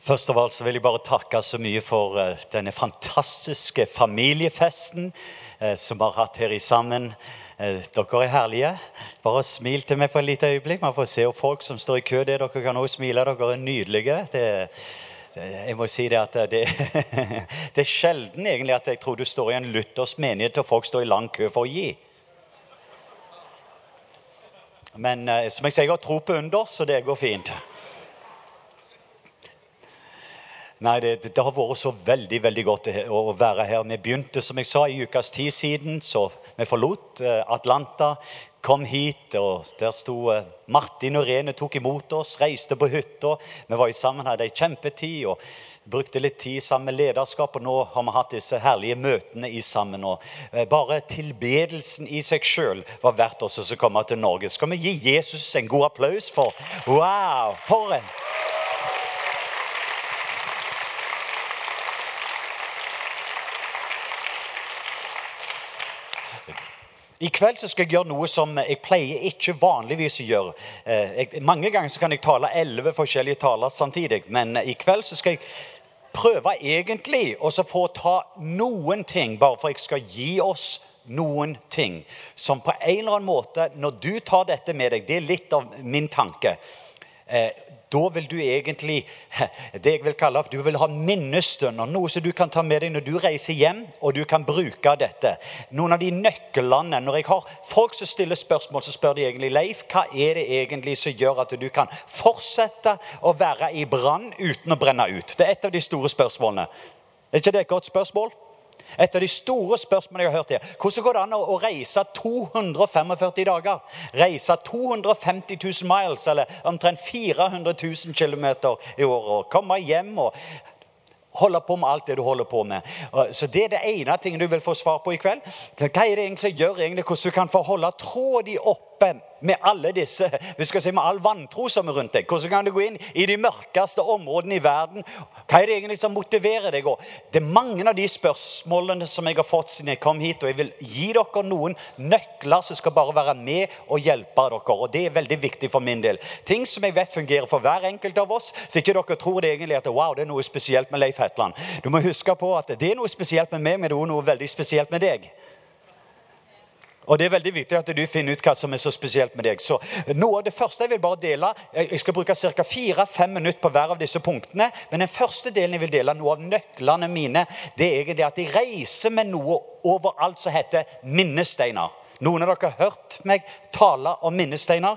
Først av alt så vil jeg bare takke så mye for eh, denne fantastiske familiefesten eh, som vi har hatt her i sammen. Eh, dere er herlige. Bare smil til meg for et lite øyeblikk. Man får se folk som står i kø. Det dere kan også smile. Dere er nydelige. Det, jeg må si Det at det, det er sjelden egentlig at jeg tror du står i en luthersk menighet og folk står i lang kø for å gi. Men som jeg sier, jeg har tro på under, så det går fint. Nei, det, det, har vært så veldig veldig godt å være her. Vi begynte som jeg sa, i ukas tid siden. så Vi forlot eh, Atlanta, kom hit, og der sto eh, Martin og Rene tok imot oss, reiste på hytta. Vi var sammen, hadde ei kjempetid og brukte litt tid sammen med lederskap. Og nå har vi hatt disse herlige møtene i sammen. og eh, Bare tilbedelsen i seg sjøl var verdt oss å komme til Norge. Skal vi gi Jesus en god applaus for Wow! For en I kveld skal jeg gjøre noe som jeg pleier ikke vanligvis å gjøre. Eh, jeg, mange ganger kan jeg tale elleve forskjellige taler samtidig, men i kveld skal jeg prøve egentlig å få ta noen ting, bare for jeg skal gi oss noen ting som på en eller annen måte Når du tar dette med deg Det er litt av min tanke. Eh, da vil du egentlig det jeg vil kalle, du vil ha minnestunder. Noe som du kan ta med deg når du reiser hjem, og du kan bruke dette. Noen av de nøklene Når jeg har folk som stiller spørsmål, så spør de egentlig Leif, hva er det egentlig som gjør at du kan fortsette å være i brann uten å brenne ut? Det er et av de store spørsmålene. Er ikke det et godt spørsmål? Et av de store spørsmålene jeg har hørt her. Hvordan går det an å reise 245 dager? Reise 250 000 miles, eller omtrent 400 000 km i året. Komme hjem og holde på med alt det du holder på med. Så Det er det ene tingen du vil få svar på i kveld. Hva er det egentlig gjør egentlig hvordan du kan få holde tråden oppe med alle disse, vi skal si med all vantro som er rundt deg? Hvordan kan du gå inn i de mørkeste områdene i verden? Hva er det egentlig som motiverer deg? det er mange av de spørsmålene som jeg har fått siden jeg kom hit. Og jeg vil gi dere noen nøkler som skal bare være med og hjelpe dere. Og det er veldig viktig for min del. Ting som jeg vet fungerer for hver enkelt av oss, så ikke dere tror det egentlig at wow, det er noe spesielt med Leif Hetland. Du må huske på at det er noe spesielt med meg, men det er også noe veldig spesielt med deg. Og Det er veldig viktig at du finner ut hva som er så spesielt med deg. Så noe av det første Jeg vil bare dele, jeg skal bruke ca. fire-fem minutter på hver av disse punktene. Men den første delen jeg vil dele, noe av nøklene mine, det er egentlig at jeg reiser med noe overalt som heter minnesteiner. Noen av dere har hørt meg tale om minnesteiner.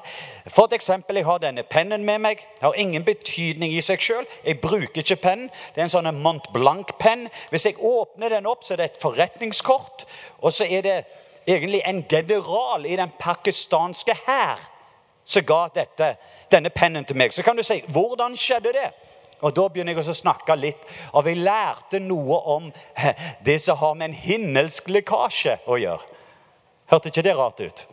For et eksempel, Jeg har denne pennen med meg. Det har ingen betydning i seg sjøl. Jeg bruker ikke pennen. Det er en sånn Mont Blanc-penn. Hvis jeg åpner den opp, så er det et forretningskort. Og så er det egentlig en general i den pakistanske hær som ga dette, denne pennen til meg. Så kan du si hvordan skjedde det? Og Da begynner jeg å snakke litt, og vi lærte noe om det som har med en himmelsk lekkasje å gjøre. Hørte ikke det rart ut?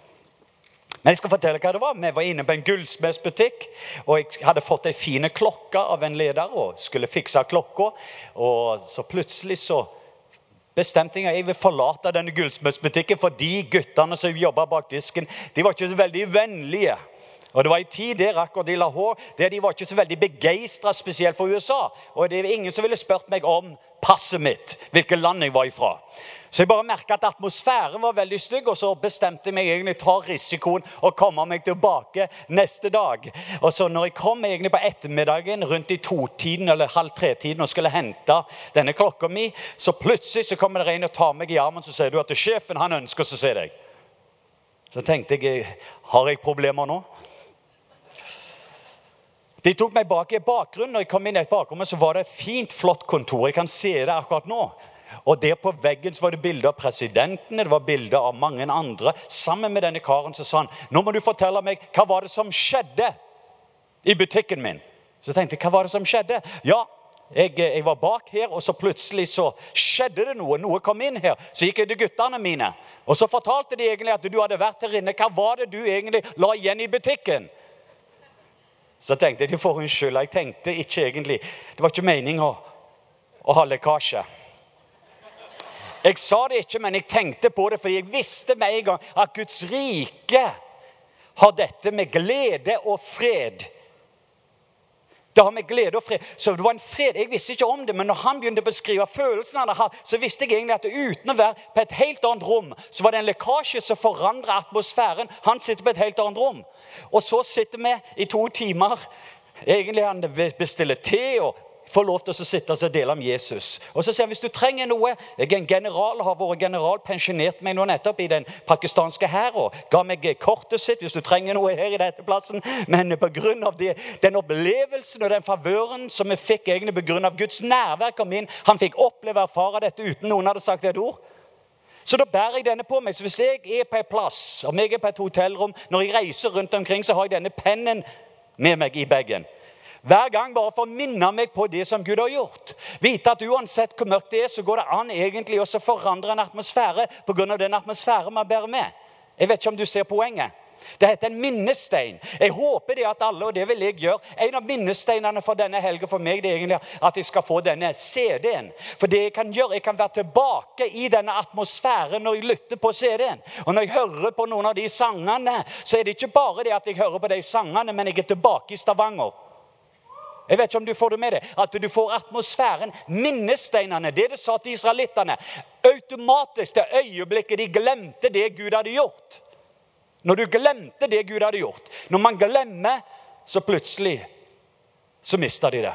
Men jeg skal fortelle hva det var. Vi var inne på en gullsmedsbutikk. Og jeg hadde fått ei fin klokke av en leder og skulle fikse klokka. Og så plutselig så bestemte jeg jeg vil forlate denne gullsmedsbutikken, for de guttene som jobba bak disken, de var ikke så veldig vennlige. Og Det var en tid der akkurat i Lahore der de var ikke så veldig begeistra spesielt for USA. Og det var ingen som ville spurt meg om passet mitt, hvilket land jeg var ifra. Så jeg bare merka at atmosfæren var veldig stygg, og så bestemte jeg meg egentlig ta risikoen og komme meg tilbake neste dag. Og så når jeg kom egentlig på ettermiddagen rundt i totiden eller halv tre-tiden og skulle hente denne klokka mi, så plutselig så kommer det en og tar meg i armen så sier du at sjefen han ønsker å se deg. Så tenkte jeg har jeg problemer nå? De tok meg bak i bakgrunnen. Når jeg kom inn i et bakrom, så var det et fint, flott kontor. Jeg kan se det akkurat nå. Og der på veggen så var det bilder av presidentene, det var bilder av mange andre. Sammen med denne karen så sa han nå må du fortelle meg hva var det som skjedde i butikken min. Så tenkte jeg hva var det som skjedde? Ja, jeg, jeg, var bak her, og så plutselig så skjedde det noe. Noe kom inn her. Så gikk jeg til guttene mine. Og så fortalte de egentlig at du hadde vært her inne. Hva var det du egentlig la igjen i butikken? Så tenkte jeg de får. Jeg tenkte ikke egentlig Det var ikke meninga å ha lekkasje. Jeg sa det ikke, men jeg tenkte på det fordi jeg visste med en gang at Guds rike har dette med glede og fred. Det har med glede og fred. Så det var en fred. Jeg visste ikke om det, men når han begynte å beskrive følelsene han hadde, så visste jeg egentlig at uten å være på et helt annet rom, så var det en lekkasje som forandra atmosfæren. Han sitter på et helt annet rom. Og så sitter vi i to timer. Egentlig han bestiller te og får lov til å sitte og dele om Jesus. Og så sier han hvis du trenger noe Jeg er en general, har vært general, pensjonert meg nå nettopp i den pakistanske hæren. ga meg kortet sitt hvis du trenger noe her i dette plassen. Men pga. den opplevelsen og den favøren som vi fikk egentlig pga. Guds nærvær kom inn Han fikk oppleve og erfare dette uten noen hadde sagt et ord. Så da bærer jeg denne på meg. Så hvis jeg er på en plass, om jeg er på et hotellrom, når jeg reiser rundt omkring, så har jeg denne pennen med meg i bagen. Hver gang bare for å minne meg på det som Gud har gjort. Vite at uansett hvor mørkt det er, så går det an egentlig også å forandre en atmosfære pga. den atmosfæren man bærer med. Jeg vet ikke om du ser poenget. Det heter en minnestein. Jeg håper det at alle, og det vil jeg gjøre En av minnesteinene for denne helga for meg det er egentlig at jeg skal få denne CD-en. For det jeg kan gjøre, jeg kan være tilbake i denne atmosfæren når jeg lytter på CD-en. Og når jeg hører på noen av de sangene, så er det ikke bare det at jeg hører på de sangene, men jeg er tilbake i Stavanger. Jeg vet ikke om du får det med deg, At du får atmosfæren, minnesteinene, det det sa til israelittene. Automatisk det øyeblikket de glemte det Gud hadde gjort. Når du glemte det Gud hadde gjort. Når man glemmer, så plutselig så mista de det.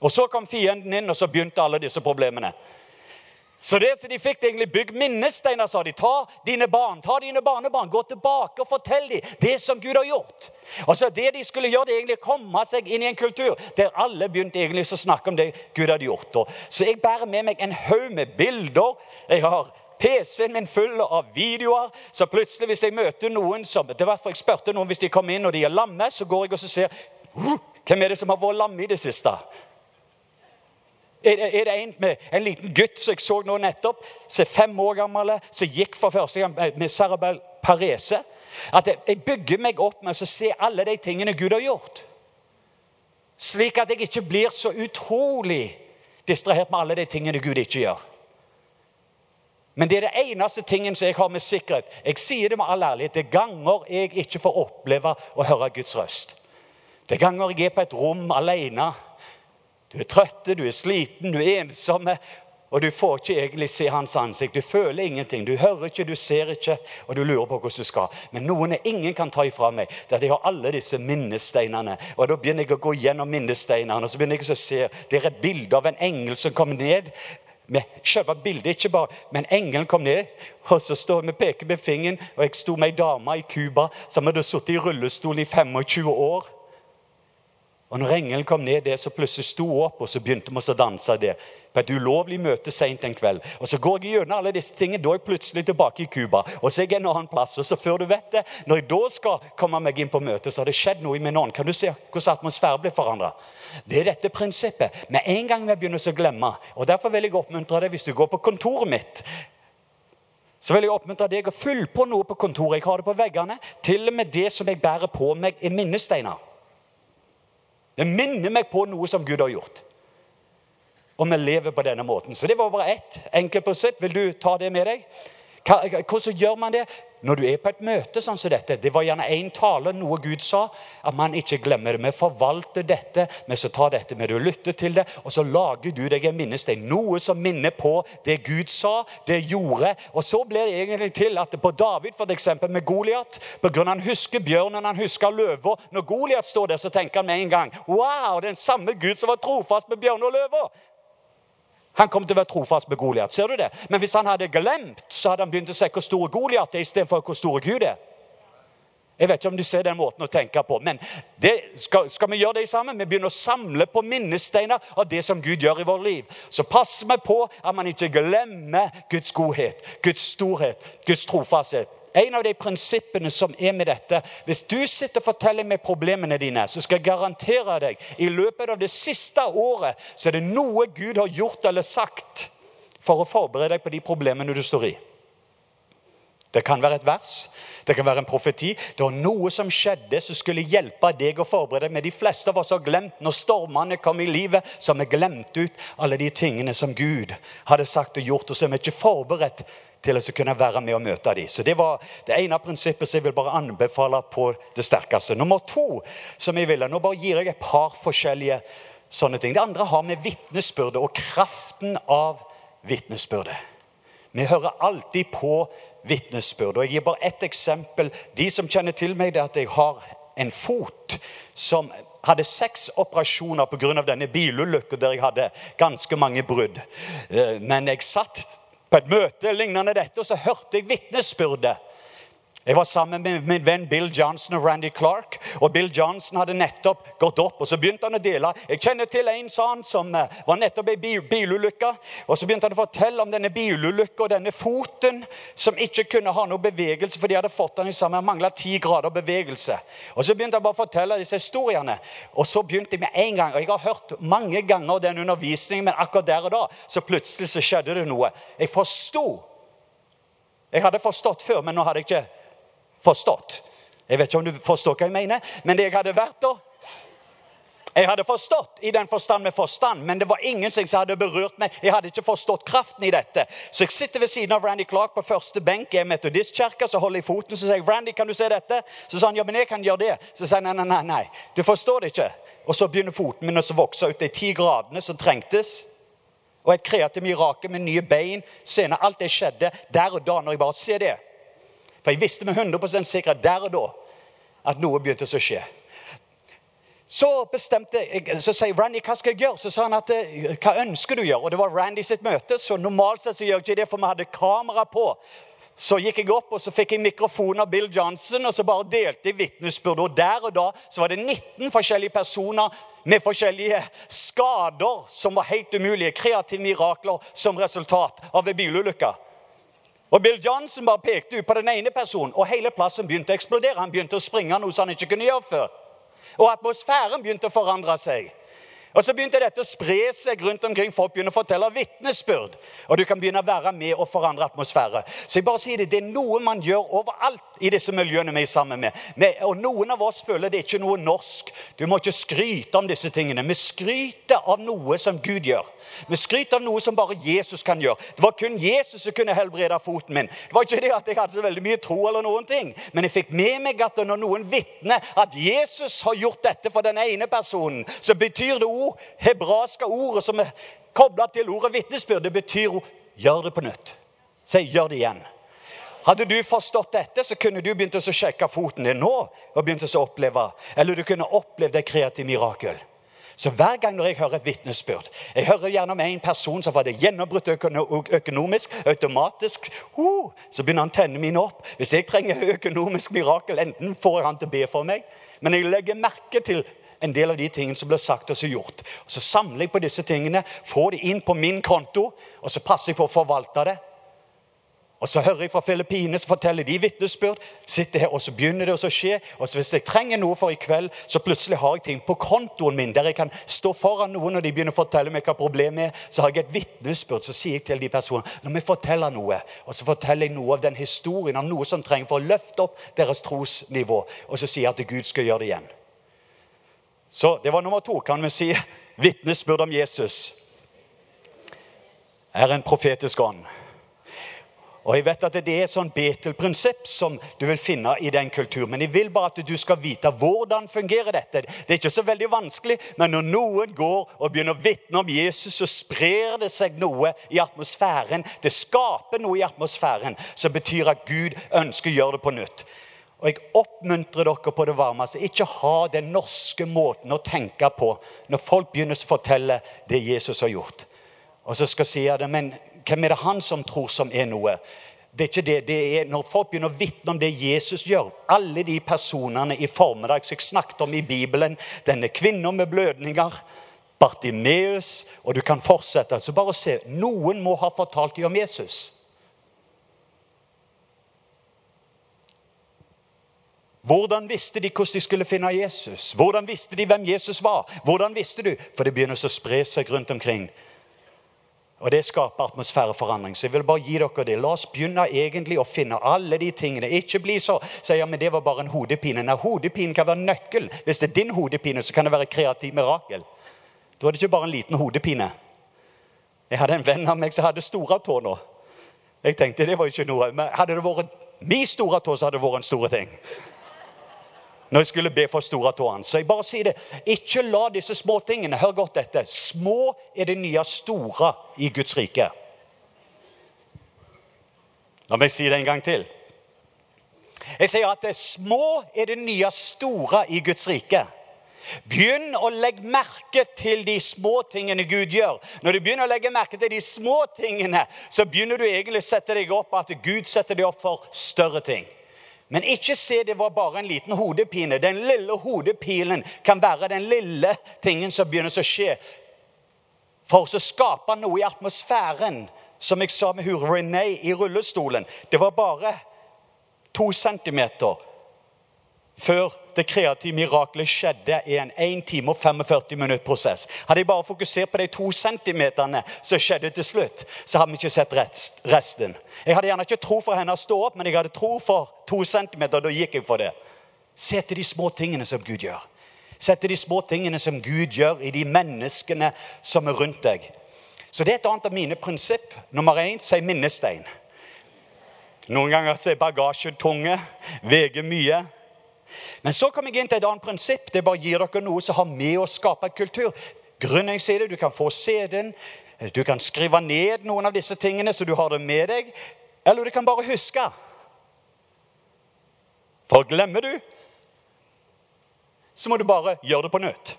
Og så kom fienden inn, og så begynte alle disse problemene. Så det så de fikk egentlig bygd minnesteiner, sa de. Ta dine barn, ta dine barnebarn, gå tilbake og fortell dem det som Gud har gjort. Og så Det de skulle gjøre, det egentlig komme seg inn i en kultur der alle begynte egentlig å snakke om det Gud hadde gjort. Så jeg bærer med meg en haug med bilder. Jeg har PC-en min full av videoer. Så plutselig, hvis jeg møter noen som det var for Jeg spurte noen hvis de kom inn og de er lamme, så går jeg og så ser Hvem er det som har vært lamme i det siste? Er det, en med en liten gutt som jeg så nå nettopp, som er fem år gammel, som gikk for første gang med cerebral parese? At jeg bygger meg opp med å se alle de tingene Gud har gjort. Slik at jeg ikke blir så utrolig distrahert med alle de tingene Gud ikke gjør. Men det er det eneste tingen som jeg har med sikkerhet. Jeg sier det med all ærlighet. Det er ganger jeg ikke får oppleve å høre Guds røst. Det er ganger jeg er på et rom alene du er trøtte, du er sliten, du er ensomme, og du får ikke egentlig se hans ansikt. Du føler ingenting, du hører ikke, du ser ikke, og du lurer på hvordan du skal. Men noen ingen kan ta ifra meg, det er at jeg har alle disse minnesteinene. Og Da begynner jeg å gå gjennom minnesteinene, og så begynner jeg å se det er bilde av en engel som kom ned. Med selve bildet, ikke bare, men engelen kom ned, og så står vi peker med fingeren. Og jeg sto med ei dame i Cuba som hadde sittet i rullestol i 25 år. Og når engelen kom ned der, så plutselig sto opp, og så begynte vi å danse det. På et ulovlig møte seint en kveld. Og Så går jeg gjennom alle disse tingene, da er jeg plutselig tilbake i Cuba. Og så er jeg en annen plass. Og så før du vet det, når jeg da skal komme meg inn på møtet, så har det skjedd noe i min ånd. Kan du se hvordan atmosfæren blir forandra? Det er dette prinsippet. Med en gang vi begynner å glemme. Og Derfor vil jeg oppmuntre deg hvis du går på kontoret mitt så vil jeg oppmuntre deg å fylle på noe på kontoret. Jeg har det på veggene. Til og med det som jeg bærer på meg, er minnesteiner. Det minner meg på noe som Gud har gjort. Og vi lever på denne måten. Så det var bare ett enkelt prinsipp. Vil du ta det med deg? Hvordan gjør man det? Når du er på et møte sånn som dette Det var gjerne én tale, noe Gud sa. At man ikke glemmer det. Vi forvalter dette, vi så tar dette med det lytter til det. Og så lager du deg en minnestein. Noe som minner på det Gud sa, det gjorde. Og så blir det egentlig til at på David, for eksempel, med Goliat Pga. han husker bjørnen, han husker løva. Når Goliat står der, så tenker han med en gang Wow, den samme Gud som var trofast med bjørn og løver. Han kom til å være trofast med Goliat. Ser du det? Men hvis han hadde glemt, så hadde han begynt å se hvor stor Goliat er, istedenfor hvor stor Gud er. Jeg vet ikke om du ser den måten å tenke på, men det, skal, skal, vi gjøre det sammen? Vi begynner å samle på minnesteiner av det som Gud gjør i vårt liv. Så passer vi på at man ikke glemmer Guds godhet, Guds storhet, Guds trofasthet en av de prinsippene som er med dette Hvis du sitter og forteller meg problemene dine, så skal jeg garantere deg i løpet av det siste året så er det noe Gud har gjort eller sagt for å forberede deg på de problemene du står i. Det kan være et vers, det kan være en profeti. Det var noe som skjedde som skulle hjelpe deg å forberede deg. Men de fleste av oss har glemt når stormene kom i livet, så har vi glemt ut alle de tingene som Gud hadde sagt og gjort. Og så er vi ikke forberedt til å kunne være med og møte dem. Så Det var det ene prinsippet som jeg vil bare anbefale på det sterkeste. Nummer to som jeg ville, Nå bare gir jeg et par forskjellige sånne ting. Det andre har med vitnesbyrdet og kraften av vitnesbyrdet. Vi hører alltid på vitnesbyrd. Og Jeg gir bare ett eksempel. De som kjenner til meg, det er at jeg har en fot som hadde seks operasjoner pga. denne bilulykken der jeg hadde ganske mange brudd. Eh, men jeg satt på et møte lignende dette, så hørte jeg vitnesbyrdet jeg var sammen med min venn Bill Johnson og Randy Clark. og Bill Johnson hadde nettopp gått opp, og så begynte han å dele. Jeg kjenner til en sånn som eh, var nettopp i bilulykka og Så begynte han å fortelle om denne bilulykka og denne foten som ikke kunne ha noe bevegelse, for de hadde fått den sammen, mangla ti grader bevegelse. Og Så begynte han bare å fortelle disse historiene. Og så begynte jeg med en gang, og jeg har hørt mange ganger den undervisningen, men akkurat der og da så plutselig så skjedde det noe. Jeg forsto. Jeg hadde forstått før, men nå hadde jeg ikke forstått. Jeg vet ikke om du forstår hva jeg mener, men det jeg hadde vært da Jeg hadde forstått i den forstand med forstand, men det var ingenting som hadde berørt meg. Jeg hadde ikke forstått kraften i dette. Så jeg sitter ved siden av Randy Clark på første benk i metodistkirka. Så holder jeg foten så sier jeg, Randy, kan du se dette? Så sa han ja, men jeg kan gjøre det. Så sier han nei, nei, nei, du forstår det ikke. Og så begynner foten min å vokse ut de ti gradene som trengtes. Og et kreativt mirakel med nye bein. Senere, alt det skjedde der og da når jeg bare ser det. For jeg visste med 100 sikkerhet der og da at noe begynte å skje. Så bestemte jeg, så sier Randy hva skal jeg gjøre. Så sa han at eh, hva ønsker du å gjøre? Og det var Randy sitt møte, så normalt sett så gjør jeg ikke det, for vi hadde kamera på. Så gikk jeg opp og så fikk jeg mikrofon av Bill Johnson og så bare delte jeg vitnesbyrd. Og der og da så var det 19 forskjellige personer med forskjellige skader som var helt umulige. Kreative mirakler som resultat av en bilulykke. Og Bill Johnson bare pekte ut på den ene personen, og hele plassen begynte å eksplodere. Han begynte å springe noe som han ikke kunne gjøre før. Og atmosfæren begynte å forandre seg. Og Så begynte dette å spre seg rundt omkring. Folk begynner å fortelle vitnesbyrd. Og du kan begynne å være med og forandre atmosfære. Så jeg bare sier Det det er noe man gjør overalt i disse miljøene vi er sammen med. Og Noen av oss føler det er ikke noe norsk. Du må ikke skryte om disse tingene. Vi skryter av noe som Gud gjør. Vi skryter av noe som bare Jesus kan gjøre. Det var kun Jesus som kunne helbrede foten min. Det var ikke det at jeg hadde så veldig mye tro, eller noen ting. men jeg fikk med meg at når noen vitner at Jesus har gjort dette for den ene personen, så betyr det ord, hebraiske ordet som er kobla til ordet vitnesbyrd, det betyr gjør det på nytt. Si 'gjør det igjen'. Hadde du forstått dette, så kunne du begynt å sjekke foten din nå. og begynt å oppleve, Eller du kunne opplevd et kreativt mirakel. Så hver gang når jeg hører et vitnesbyrd Jeg hører gjerne om en person som var det gjennombrutt økonomisk, automatisk. Uh, så begynner antennene mine opp. Hvis jeg trenger økonomisk mirakel, enten får jeg han til å be for meg, men jeg legger merke til en del av de tingene som blir sagt og så gjort. Og Så samler jeg på disse tingene, får det inn på min konto, og så passer jeg på å forvalte det. Og Så hører jeg fra Filippinene, så forteller de vitnesbyrd. sitter her, og Så begynner det å skje. Og så Hvis jeg trenger noe for i kveld, så plutselig har jeg ting på kontoen min der jeg kan stå foran noen når de begynner å fortelle meg hva problemet er. Så har jeg et vitnesbyrd. Så sier jeg til de personene når vi forteller noe, og så forteller jeg noe av den historien om noe som trenger for å løfte opp deres trosnivå. Og så sier jeg at Gud skal gjøre det igjen. Så det var nummer to, kan vi si. Vitnesbyrd om Jesus er en profetisk ånd. Og jeg vet at Det er et sånn Betel-prinsipp som du vil finne i den kulturen. Men jeg vil bare at du skal vite hvordan fungerer dette. Det er ikke så veldig vanskelig, men når noen går og begynner å vitne om Jesus, så sprer det seg noe i atmosfæren. Det skaper noe i atmosfæren som betyr at Gud ønsker å gjøre det på nytt. Og Jeg oppmuntrer dere på det varmeste. Ikke ha den norske måten å tenke på når folk begynner å fortelle det Jesus har gjort. Og så skal jeg si det, men hvem er det han som tror som er noe? Det er ikke det. det er Når folk begynner å vitne om det Jesus gjør Alle de personene i formiddag som jeg snakket om i Bibelen, denne kvinnen med blødninger, Bartimeus Og du kan fortsette. Så bare se. Noen må ha fortalt dem om Jesus. Hvordan visste de hvordan de skulle finne Jesus? Hvordan visste de hvem Jesus var? Hvordan visste du? For det begynner å spre seg rundt omkring Og det skaper atmosfæreforandring. Så jeg vil bare gi dere det. La oss begynne egentlig å finne alle de tingene. Ikke bli så sier ja, men det var bare en hodepine. Nei, hodepinen kan være nøkkel. Hvis det er din hodepine, så kan det være et kreativt mirakel. Da er det ikke bare en liten hodepine. Jeg hadde en venn av meg som hadde store tå nå. Jeg tenkte det var ikke noe. Men hadde det vært min store tå, så hadde det vært en stor ting. Når jeg skulle be for store tårene. Så jeg bare sier det. Ikke la disse små tingene Hør godt dette. Små er det nye store i Guds rike. La meg si det en gang til. Jeg sier at det små er det nye store i Guds rike. Begynn å legge merke til de små tingene Gud gjør. Når du begynner å legge merke til de små tingene, så begynner du egentlig å sette deg opp at Gud setter deg opp for større ting. Men ikke se det var bare en liten hodepine. Den lille hodepilen kan være den lille tingen som begynner å skje. For å skape noe i atmosfæren, som jeg sa med hun René i rullestolen. Det var bare to centimeter før det kreative miraklet skjedde i en 1 time og 45 minutt prosess. Hadde jeg bare fokusert på de to centimeterne som skjedde til slutt, så hadde vi ikke sett resten. Jeg hadde gjerne ikke tro for henne å stå opp, men jeg hadde tro for to centimeter. Da gikk jeg for det. Se til de små tingene som Gud gjør. Se til de små tingene som Gud gjør i de menneskene som er rundt deg. Så det er et annet av mine prinsipp. Nummer én sier minnestein. Noen ganger sier er bagasjen tunge, veier mye. Men så kom jeg inn til et annet prinsipp. Det bare gir dere noe som har med å skape en kultur. Det, Du kan få CD-en, du kan skrive ned noen av disse tingene så du har det med deg. Eller du kan bare huske. For glemmer du, så må du bare gjøre det på nytt.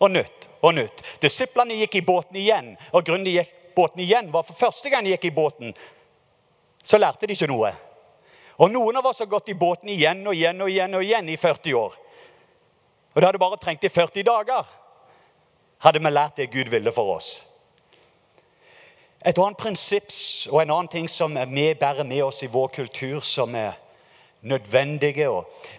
Og nytt og nytt. Disiplene gikk i båten igjen. Og grunnen de gikk båten igjen, var for første gang de gikk i båten, så lærte de ikke noe. Og noen av oss har gått i båten igjen og igjen og igjen og igjen i 40 år. Og det hadde bare trengt i 40 dager, hadde vi lært det Gud ville for oss. Et annet prinsipp og en annen ting som vi bærer med oss i vår kultur, som er nødvendige.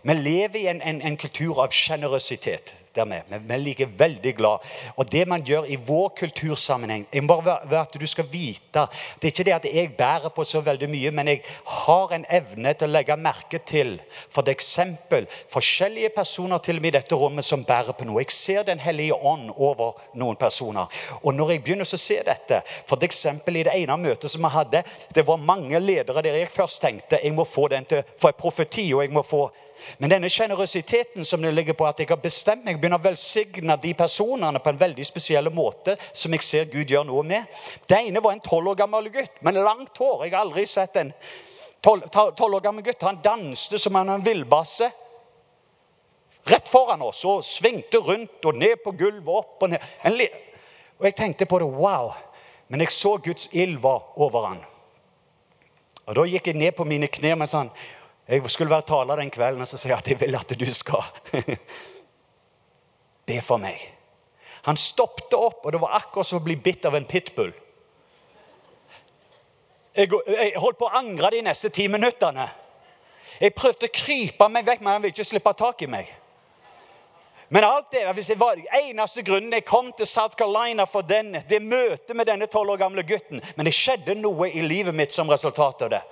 Vi lever i en, en, en kultur av sjenerøsitet der med. Men vi liker veldig glad. Og det man gjør i vår kultursammenheng jeg må være at du skal vite, Det er ikke det at jeg bærer på så veldig mye, men jeg har en evne til å legge merke til for eksempel forskjellige personer til og med i dette rommet som bærer på noe. Jeg ser Den hellige ånd over noen personer. Og når jeg begynner å se dette, for eksempel i det ene møtet som vi hadde, det var mange ledere der jeg først tenkte jeg må få den til for en profeti, og jeg må få men denne sjenerøsiteten som det ligger på at jeg har bestemt meg, begynner å velsigne de personene på en veldig spesiell måte som jeg ser Gud gjør noe med. Det ene var en tolv år gammel gutt med langt hår. Jeg har aldri sett en tolv år gammel gutt. Han danste som en villbasse rett foran oss og svingte rundt og ned på gulvet. opp Og ned. Og jeg tenkte på det. Wow! Men jeg så Guds ild var over han. Og Da gikk jeg ned på mine knær mens han jeg skulle være taler den kvelden og så sier jeg at jeg vil at du skal be for meg. Han stoppet opp, og det var akkurat som å bli bitt av en pitbull. Jeg, holdt på å angre de neste ti minuttene. Jeg prøvde å krype meg vekk, men han ville ikke slippe tak i meg. Men alt det, hvis jeg var, eneste grunnen jeg kom til South Carolina for den, det møtet med denne tolv år gamle gutten Men det skjedde noe i livet mitt som resultat av det.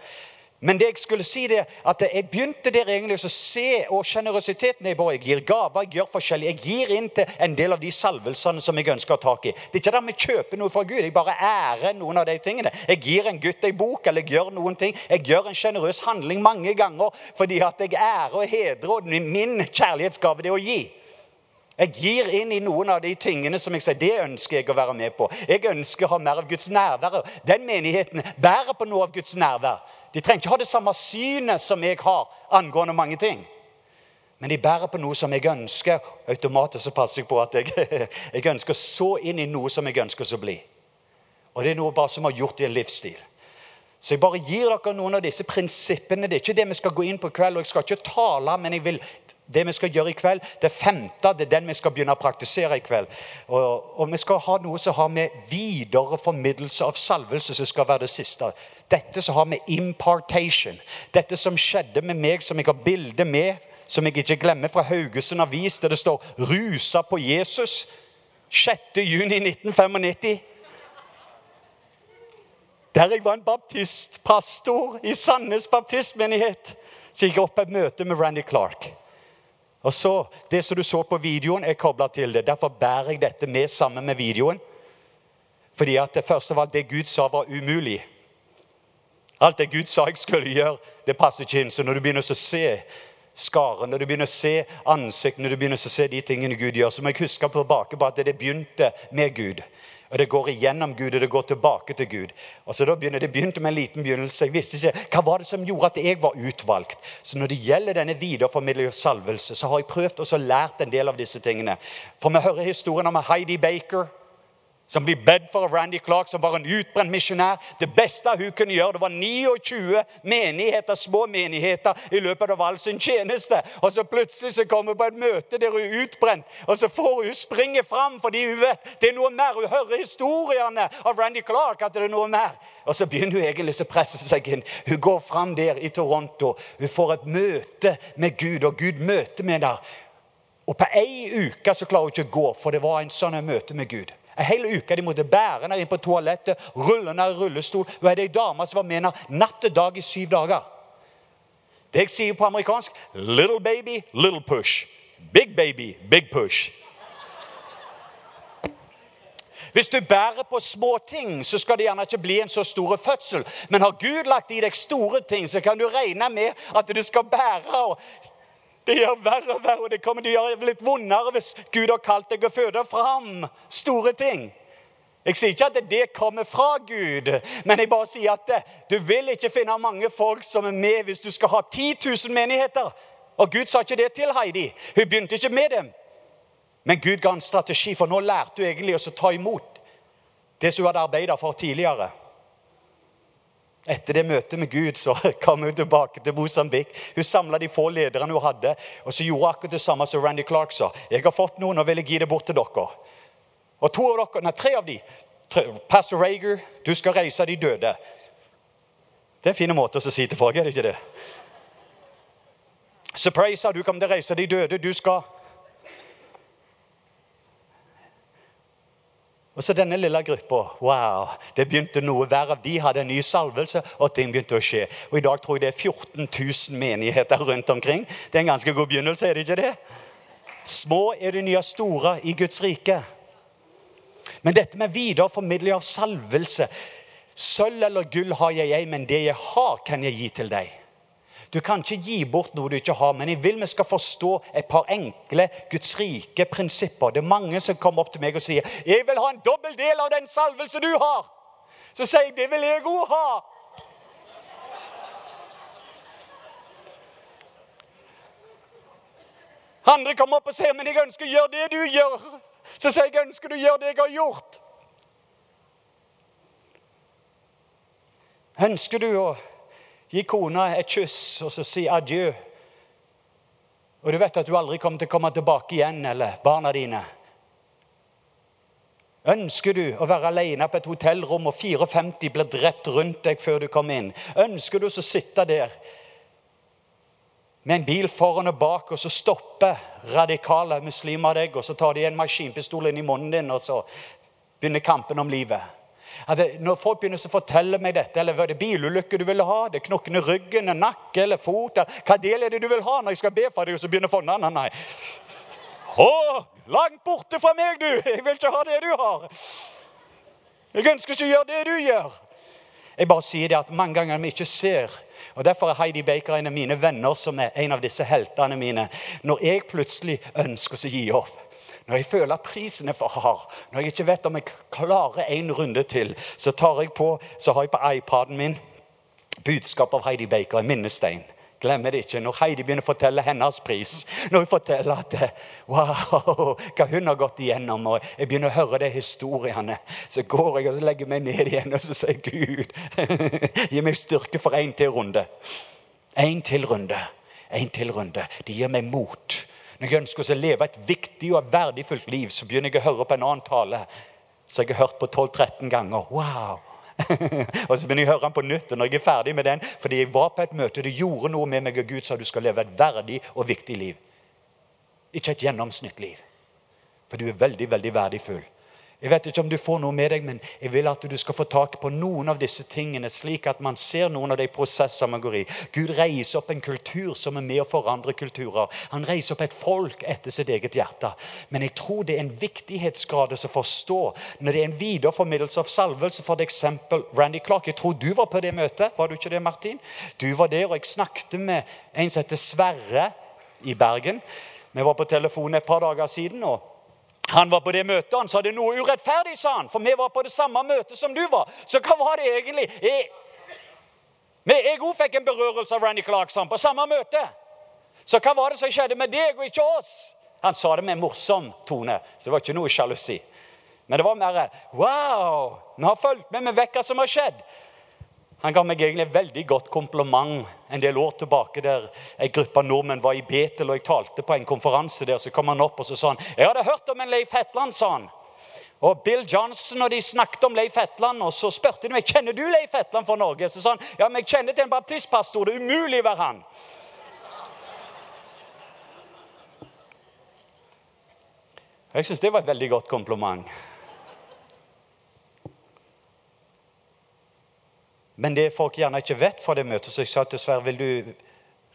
Men det jeg skulle si det, at jeg begynte der egentlig å se og sjenerøsiteten jeg, jeg gir gaver, jeg gjør forskjellig. Jeg gir inn til en del av de salvelsene som jeg ønsker å ha tak i. Det er ikke der vi kjøper noe fra Gud. Jeg bare ærer noen av de tingene. Jeg gir en gutt en bok, eller jeg gjør noen ting. Jeg gjør en sjenerøs handling mange ganger fordi at jeg ærer og hedrer, og min kjærlighetsgave det å gi. Jeg gir inn i noen av de tingene som jeg sier, det ønsker jeg å være med på. Jeg ønsker å ha mer av Guds nærvær. Den menigheten bærer på noe av Guds nærvær. De trenger ikke ha det samme synet som jeg har angående mange ting. Men de bærer på noe som jeg ønsker. Automatisk så passer jeg på at jeg, jeg ønsker så inn i noe som jeg ønsker å bli. Og det er noe bare som har gjort i en livsstil. Så jeg bare gir dere noen av disse prinsippene. Det er ikke det vi skal gå inn på i kveld. og jeg skal ikke tale, men jeg vil, det vi skal gjøre i kveld, det femte, det er den vi skal begynne å praktisere i kveld. Og, og vi skal ha noe som har med videre formidlelse av salvelse som skal være det siste. Dette som har med impartation Dette som skjedde med meg, som jeg har bilde med, som jeg ikke glemmer fra Haugesund Avis, der det står 'Rusa på Jesus'. 6. juni 1995. Der jeg var en baptistpastor i Sandnes baptistmenighet, så gikk jeg opp på et møte med Randy Clark. Og så, Det som du så på videoen, er kobla til det. Derfor bærer jeg dette med sammen med videoen. Fordi at det første var alt, det Gud sa, var umulig. Alt det Gud sa jeg skulle gjøre, det passer ikke inn. Så når du begynner å se skaren, når du begynner å se ansikt, når du begynner å se de tingene Gud gjør, så må jeg huske tilbake på at det begynte med Gud. Og det går igjennom Gud, og det går tilbake til Gud. Og så da begynner, Det begynte med en liten begynnelse. Jeg visste ikke, Hva var det som gjorde at jeg var utvalgt? Så når det gjelder denne videreformidling salvelse, så har jeg prøvd og lært en del av disse tingene. For vi hører historien om Heidi Baker som blir bedt for av Randy Clark, som var en utbrent misjonær. Det beste hun kunne gjøre, det var 29 menigheter, små menigheter i løpet av all sin tjeneste. Og så plutselig så kommer hun på et møte der hun er utbrent, og så får hun springe fram fordi hun vet det er noe mer. Hun hører historiene av Randy Clark at det er noe mer. Og så begynner hun egentlig å presse seg inn. Hun går fram der i Toronto. Hun får et møte med Gud, og Gud møter med henne. Og på ei uke så klarer hun ikke å gå, for det var en sånn møte med Gud. En hel uke de måtte bære henne inn på toalettet, rulle henne i rullestol. Hun er ei dame som var med henne natt og dag i syv dager. Det jeg sier på amerikansk little baby, little push. Big baby, big push. Hvis du bærer på små ting, så skal det gjerne ikke bli en så stor fødsel. Men har Gud lagt i deg store ting, så kan du regne med at du skal bære. og det gjør verre og verre, og det kommer til å gjøre litt vondere hvis Gud har kalt deg å føde fram store ting. Jeg sier ikke at det kommer fra Gud, men jeg bare sier at du vil ikke finne mange folk som er med hvis du skal ha 10 000 menigheter. Og Gud sa ikke det til Heidi. Hun begynte ikke med dem. Men Gud ga en strategi, for nå lærte hun egentlig å ta imot det som hun hadde arbeidet for tidligere. Etter det møtet med Gud så kom hun tilbake til Mosambik. Hun samla de få lederne hun hadde, og så gjorde akkurat det samme som Randy Clark sa. 'Jeg har fått noen og vil jeg gi det bort til dere.' Og to av dere, nei, tre av de, Pastor Rager, du skal reise de døde. Det er en fin måte å si til folk, er det ikke det? Surprise, du kommer til å reise de døde. Du skal Og så denne lille gruppa. Wow, det begynte noe verre. De hadde en ny salvelse, og ting begynte å skje. Og I dag tror jeg det er 14 000 menigheter rundt omkring. Det er en ganske god begynnelse, er det ikke det? Små er de nye store i Guds rike. Men dette med videreformidling av salvelse Sølv eller gull har jeg men det jeg har, kan jeg gi til deg. Du kan ikke gi bort noe du ikke har, men jeg vil vi skal forstå et par enkle Guds rike prinsipper. Det er mange som kommer opp til meg og sier 'Jeg vil ha en dobbel del av den salvelse du har'. Så sier jeg 'Det vil jeg òg ha'. Andre kommer opp og sier 'Men jeg ønsker å gjøre det du gjør'. Så sier jeg 'Jeg ønsker du gjør det jeg har gjort'. Ønsker du å Gi kona et kyss og så si adjø. Og du vet at du aldri kommer til å komme tilbake igjen, eller barna dine. Ønsker du å være alene på et hotellrom og 54 blir drept rundt deg før du kommer inn? Ønsker du å sitte der med en bil foran og bak, og så stopper radikale muslimer deg, og så tar de en maskinpistol inn i munnen din, og så begynner kampen om livet? At Når folk begynner å fortelle meg dette, eller var det bilulykke du ville ha, det er knokken i ryggen, nakke eller fot Hva del er det du vil ha når jeg skal be for deg, og så begynner folk nei, nei. Å, langt borte fra meg, du! Jeg vil ikke ha det du har. Jeg ønsker ikke å gjøre det du gjør. Jeg bare sier det at mange ganger vi ikke ser og Derfor er Heidi Baker en av mine venner som er en av disse heltene mine. Når jeg plutselig ønsker å gi opp, når jeg føler prisen er for hard, når jeg ikke vet om jeg klarer en runde til, så, tar jeg på, så har jeg på iPaden min budskap av Heidi Baker, en minnestein. Glemmer det ikke. Når Heidi begynner å fortelle hennes pris, når hun forteller at wow, hva hun har gått igjennom, og jeg begynner å høre de historiene, så går jeg og legger meg ned igjen og så sier Gud, gi meg styrke for en til runde. En til runde. En til runde. Det gir meg mot når jeg ønsker å leve et viktig og verdifullt liv, så begynner jeg å høre på en annen tale som jeg har hørt på 12-13 ganger. Wow! og så begynner jeg å høre den på nytt og når jeg er ferdig med den. Fordi jeg var på et møte, det gjorde noe med meg, og Gud sa du skal leve et verdig og viktig liv. Ikke et gjennomsnittliv. For du er veldig, veldig verdifull. Jeg vet ikke om du får noe med deg, men jeg vil at du skal få tak på noen av disse tingene, slik at man ser noen av de prosesser man går i. Gud reiser opp en kultur som er med å forandre kulturer. Han reiser opp et folk etter sitt eget hjerte. Men jeg tror det er en viktighetsgrad å forstå når det er en videreformidlelse av salvelse. For eksempel Randy Clark. Jeg tror du var på det møtet. Var du ikke det, Martin? Du var der, og jeg snakket med en som heter Sverre i Bergen. Vi var på telefonen et par dager siden. og han var på det møtet, han sa det noe urettferdig, sa han. For vi var på det samme møtet som du var. Så hva var det egentlig? Jeg, jeg òg fikk en berørelse av Randy Clarkson på samme møte. Så hva var det som skjedde med deg og ikke oss? Han sa det med en morsom tone, så det var ikke noe sjalusi. Men det var mer Wow! Vi har fulgt med, vi vet hva som har skjedd. Han ga meg egentlig et veldig godt kompliment en del år tilbake. der En gruppe nordmenn var i Betel, og jeg talte på en konferanse der. Så kom han opp og så sa han, 'Jeg hadde hørt om en Leif Hetland', sa han. Og Bill Johnson og de snakket om Leif Hetland, og så spurte de meg kjenner du Leif Hetland fra Norge. Så sa han ja, men jeg kjenner til en baptistpastor. Det er umulig å være han. Jeg syns det var et veldig godt kompliment. Men det folk gjerne ikke vet fra det møtet, så jeg sa til Sverre vil du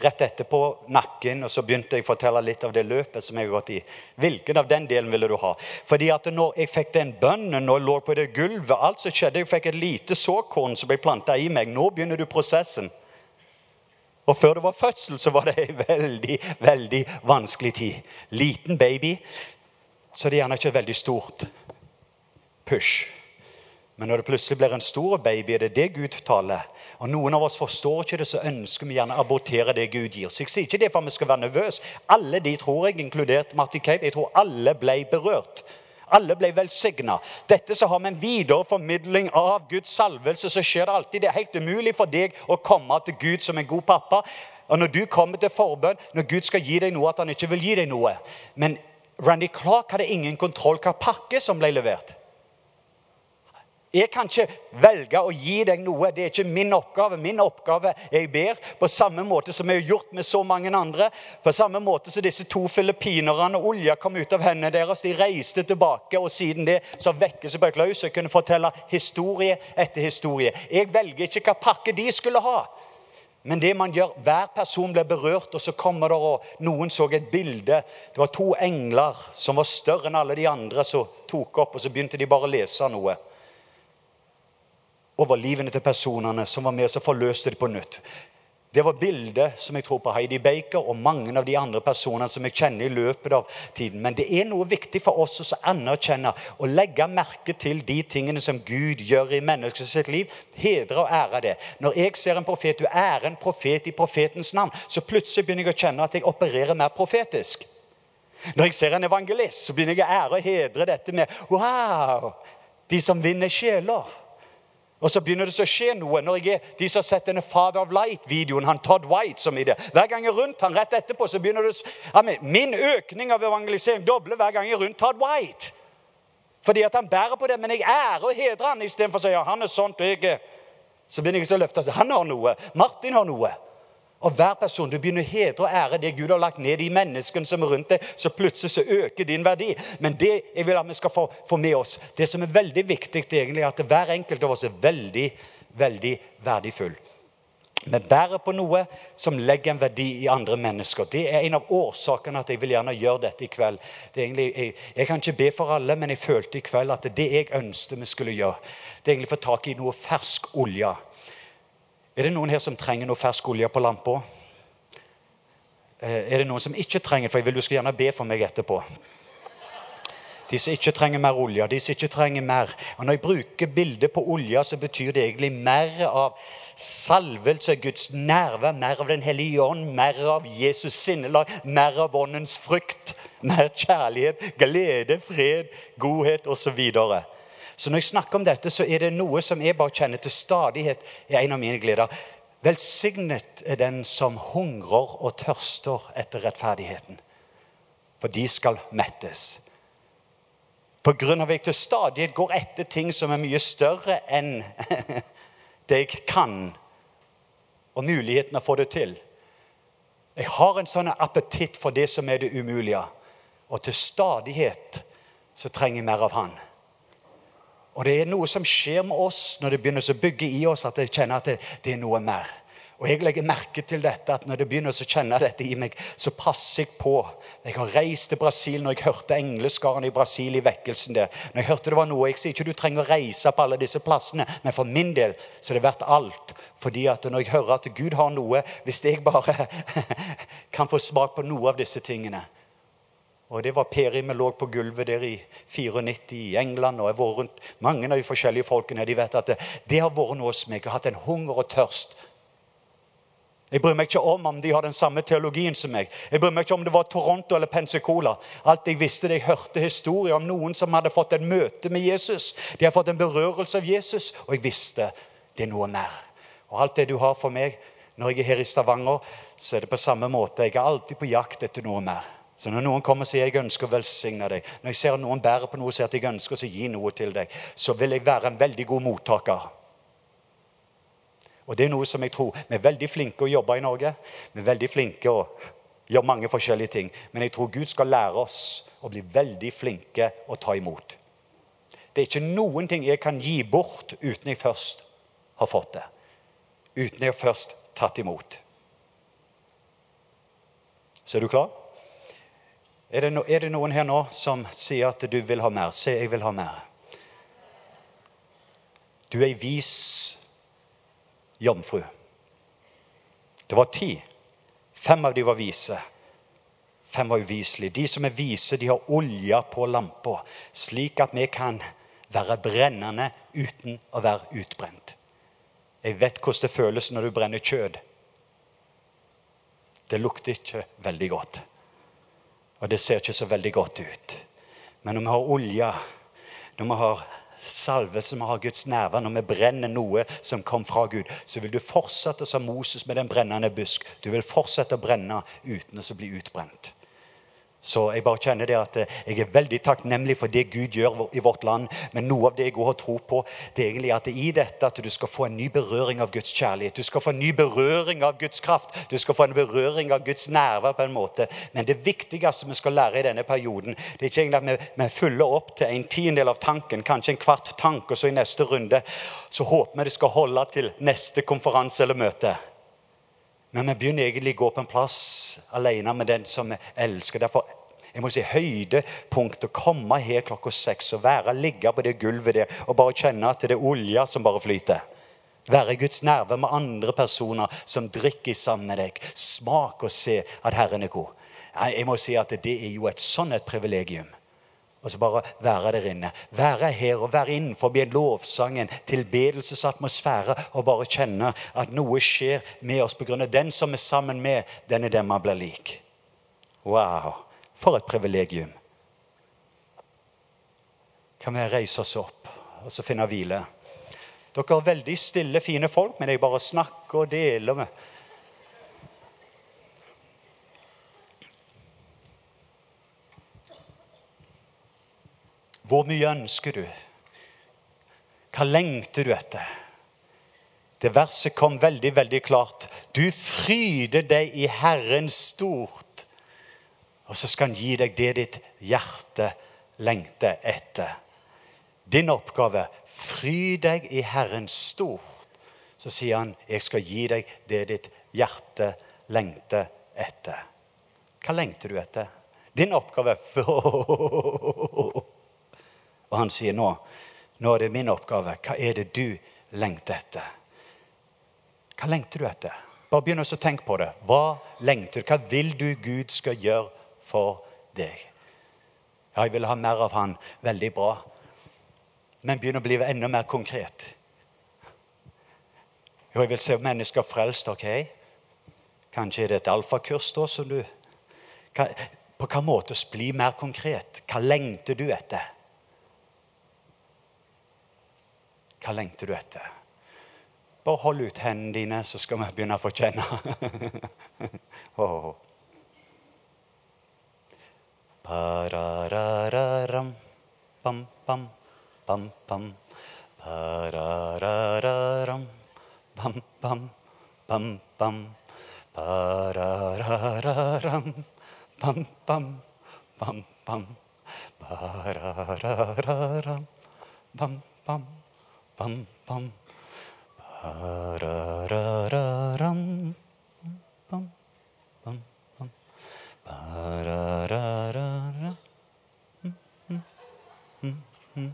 rett etterpå nakken, og så begynte jeg å fortelle litt av det løpet som jeg har gått i. Hvilken av den delen ville du ha? Fordi at når jeg fikk den bønnen og lå på det gulvet, alt som skjedde, jeg fikk et lite såkorn som ble planta i meg. Nå begynner du prosessen. Og før det var fødsel, så var det en veldig, veldig vanskelig tid. Liten baby, så det er gjerne ikke veldig stort push. Men når det plutselig blir en stor baby, er det det Gud taler. Og Noen av oss forstår ikke det, så ønsker vi gjerne å abortere det Gud gir. Så jeg sier ikke det for at vi skal være nervøse. Alle de tror jeg, inkludert Marty Cave, jeg tror alle ble berørt. Alle ble velsigna. Dette så har vi en videreformidling av Guds salvelse. Så skjer det alltid. Det er helt umulig for deg å komme til Gud som en god pappa. Og når du kommer til forbønn, når Gud skal gi deg noe, at han ikke vil gi deg noe. Men Randy Clark hadde ingen kontroll hva pakke som ble levert. Jeg kan ikke velge å gi deg noe. Det er ikke min oppgave. Min oppgave er jeg ber, på samme måte som jeg har gjort med så mange andre. På samme måte som disse to filippinerne. Olja kom ut av hendene deres. De reiste tilbake, og siden det så vekkes jeg løs. og kunne fortelle historie etter historie. Jeg velger ikke hva pakke de skulle ha. Men det man gjør, hver person ble berørt, og så kommer det og noen så et bilde. Det var to engler som var større enn alle de andre, som tok opp, og så begynte de bare å lese noe over livene til personene som var med og forløste det på nytt. Det var bildet som jeg tror på Heidi Baker og mange av de andre personene som jeg kjenner i løpet av tiden. Men det er noe viktig for oss å anerkjenne og legge merke til de tingene som Gud gjør i menneskets liv. Hedre og ære det. Når jeg ser en profet, du er en profet i profetens navn, så plutselig begynner jeg å kjenne at jeg opererer mer profetisk. Når jeg ser en evangelist, så begynner jeg å ære og hedre dette med Wow! De som vinner sjeler. Og så begynner det å skje noe når jeg er de som har sett denne Father of Light-videoen, han Todd White som i det. Hver gang jeg er rundt han rett etterpå, så begynner det ja, Min økning av evangelisering dobler hver gang jeg er rundt Todd White. Fordi at han bærer på det, men jeg ærer og hedrer han istedenfor å si ja, han er sånt og jeg er Så begynner jeg så å løfte Han har noe. Martin har noe. Og hver person, Du begynner å hedre og ære det Gud har lagt ned i menneskene som er rundt deg, så plutselig så øker din verdi. Men det jeg vil at vi skal få, få med oss, det som er veldig viktig, egentlig, er at hver enkelt av oss er veldig, veldig verdifull. Vi bærer på noe som legger en verdi i andre mennesker. Det er en av årsakene at jeg vil gjerne gjøre dette i kveld. Egentlig, jeg, jeg, kan ikke be for alle, men jeg følte i kveld at det jeg ønsket vi skulle gjøre, det er egentlig å få tak i noe fersk olje. Er det noen her som trenger noe fersk olje på lampa? Eh, er det noen som ikke trenger For jeg vil du skal gjerne be for meg etterpå. De som ikke trenger mer olje. de som ikke trenger mer. Og Når jeg bruker bildet på olje, så betyr det egentlig mer av salvelse, Guds nerve, mer av Den hellige ånd, mer av Jesus sinnelag, mer av åndens frukt, mer kjærlighet, glede, fred, godhet osv. Så når jeg snakker om dette, så er det noe som jeg bare kjenner til stadighet er en av mine gleder. Velsignet er den som hungrer og tørster etter rettferdigheten, for de skal mettes. På grunn av at jeg til stadighet går etter ting som er mye større enn det jeg kan, og muligheten å få det til. Jeg har en sånn appetitt for det som er det umulige. Og til stadighet så trenger jeg mer av Han. Og det er noe som skjer med oss når det begynner å bygge i oss, at jeg kjenner at det, det er noe mer. Og jeg legger merke til dette, at når det begynner å kjenne dette i meg, så passer jeg på. Jeg har reist til Brasil når jeg hørte engleskaren i Brasil i vekkelsen der. Når jeg hørte det var noe, Jeg sier ikke du trenger å reise på alle disse plassene, men for min del så er det verdt alt. Fordi at når jeg hører at Gud har noe, hvis jeg bare kan få smak på noe av disse tingene og det var Peri vi lå på gulvet der i 94 i England. og jeg var rundt Mange av de forskjellige folkene de vet at det, det har vært noe hos meg. Jeg har hatt en hunger og tørst jeg bryr meg ikke om om de har den samme teologien som meg. Jeg bryr meg ikke om det var Toronto eller Pensacola. Alt jeg visste, det jeg hørte historier om noen som hadde fått en møte med Jesus. De har fått en berørelse av Jesus, og jeg visste det er noe mer. Og alt det du har for meg når jeg er her i Stavanger, så er det på samme måte. Jeg er alltid på jakt etter noe mer. Så når noen kommer og sier jeg ønsker å velsigne deg, når jeg ser noen bærer på noe og sier at jeg ønsker å gi noe til deg, så vil jeg være en veldig god mottaker. Og det er noe som jeg tror Vi er veldig flinke å jobbe i Norge. Vi er veldig flinke å gjøre mange forskjellige ting. Men jeg tror Gud skal lære oss å bli veldig flinke å ta imot. Det er ikke noen ting jeg kan gi bort uten jeg først har fått det. Uten jeg først tatt imot. Så er du klar? Er det, no, er det noen her nå som sier at du vil ha mer? Se, jeg vil ha mer. Du er ei vis jomfru. Det var ti. Fem av de var vise. Fem var uviselige. De som er vise, de har olje på lampa, slik at vi kan være brennende uten å være utbrent. Jeg vet hvordan det føles når du brenner kjøtt. Det lukter ikke veldig godt. Og det ser ikke så veldig godt ut. Men når vi har olje, når vi har salve som har Guds nerver, når vi brenner noe som kom fra Gud, så vil du fortsette som Moses med den brennende busk. Du vil fortsette å brenne uten å bli utbrent. Så jeg bare kjenner det at eh, jeg er veldig takknemlig for det Gud gjør i vårt land. Men noe av det jeg har tro på, det er egentlig at det i dette at du skal få en ny berøring av Guds kjærlighet. Du skal få en ny berøring av Guds kraft. Du skal få en berøring av Guds nærvær på en måte. Men det viktigste vi skal lære i denne perioden, det er ikke egentlig at vi fyller opp til en tiendedel av tanken, kanskje en kvart tank, og så i neste runde så håper vi det skal holde til neste konferanse eller møte. Men vi begynner egentlig å gå på en plass alene med den som vi elsker. Derfor jeg må si høydepunkt å komme her klokka seks og være, ligge på det gulvet der og bare kjenne at det er olje som bare flyter. Være i Guds nerve med andre personer som drikker sammen med deg. Smak og se at Herren er god. Jeg må si at Det er jo et sånn et privilegium. Og så bare være der inne. Være her og være innenfor en lovsang, en tilbedelsesatmosfære, og bare kjenne at noe skjer med oss pga. den som er sammen med, den er den man blir lik. Wow, for et privilegium. Kan vi reise oss opp og så finne hvile? Dere er veldig stille, fine folk, men jeg bare snakker og deler med Hvor mye ønsker du? Hva lengter du etter? Det verset kom veldig, veldig klart. Du fryder deg i Herren stort, og så skal han gi deg det ditt hjerte lengter etter. Din oppgave fry deg i Herren stort. Så sier han, 'Jeg skal gi deg det ditt hjerte lengter etter'. Hva lengter du etter? Din oppgave Og han sier nå nå er det min oppgave. Hva er det du lengter etter? Hva lengter du etter? Bare begynn å tenke på det. Hva lengter du? Hva vil du Gud skal gjøre for deg? Ja, jeg vil ha mer av Han. Veldig bra. Men begynn å bli enda mer konkret. Jo, jeg vil se mennesker frelst. ok? Kanskje er det et alfakurs da som du På hvilken måte bli mer konkret? Hva lengter du etter? Hva lengter du etter? Bare hold ut hendene dine, så skal vi begynne å få kjenne. oh. Pararararam, bam, bam, bam, bam. Pararararam, pam, pam, pam, bam. Pararararam, bam, bam, bam, bam. Pararararam, bam, bam. bam, bam, bam. Ba-ra-ra-ra-ram, bam, bam, bam. Ba-ra-ra-ra-ra, mm, mm, mm, mm.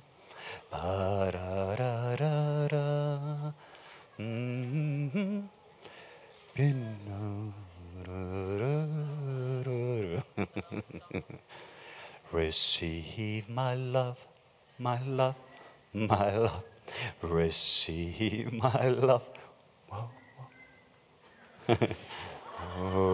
Ba-ra-ra-ra-ra, mm, mm. Begynner Receive my love, my love, my love. Receive my love. Whoa, whoa. Oh.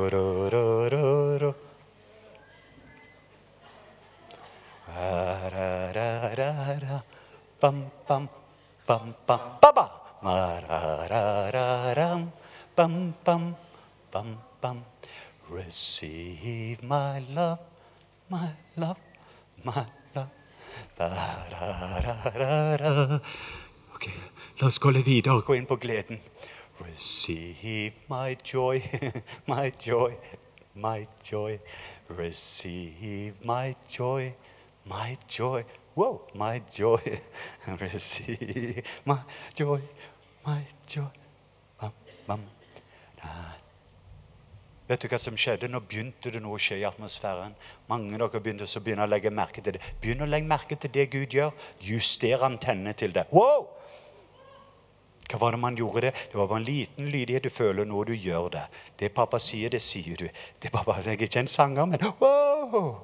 Receive my love, my love, my love. Ba, ra, ra, ra, ra. Ok, la oss gå litt videre og gå inn på gleden. Receive my joy, my joy, my joy. Receive my joy, my joy. Wow, my joy. Receive my joy, my joy. Bam, bam. Vet du hva som skjedde? Nå begynte det noe å skje i atmosfæren. Mange av dere begynte å begynne å legge merke til det. Begynn å legge merke til det Gud gjør. Juster antennene til det. Wow! Hva var det man gjorde det? Det var bare en liten lydighet. Du føler noe, du gjør det. Det pappa sier, det sier du. Det pappa, Jeg er ikke en sanger, men wow!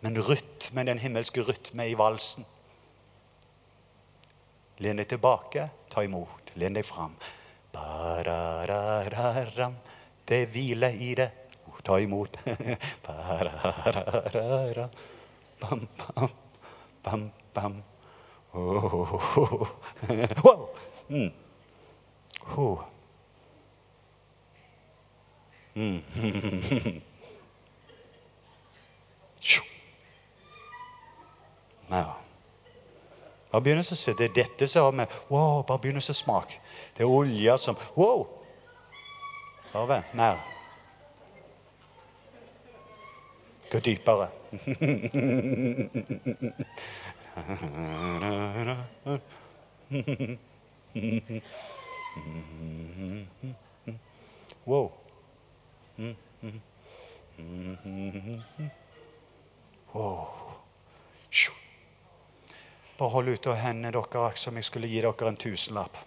Men rytmen, den himmelske rytme i valsen. Len deg tilbake, ta imot. Len deg fram. Det er hvile i det. Ta imot. Bam, bam, bam, bam. Oh. Wow! Mm. Oh. Mm. Ja. Bare begynn å se. Det er dette som har med Wow, bare begynn å smake. Det er olja som Wow! Bare vent. Mer. Gå dypere. Wow. Wow. Bare hold ut og hendene deres som jeg skulle gi dere en tusenlapp.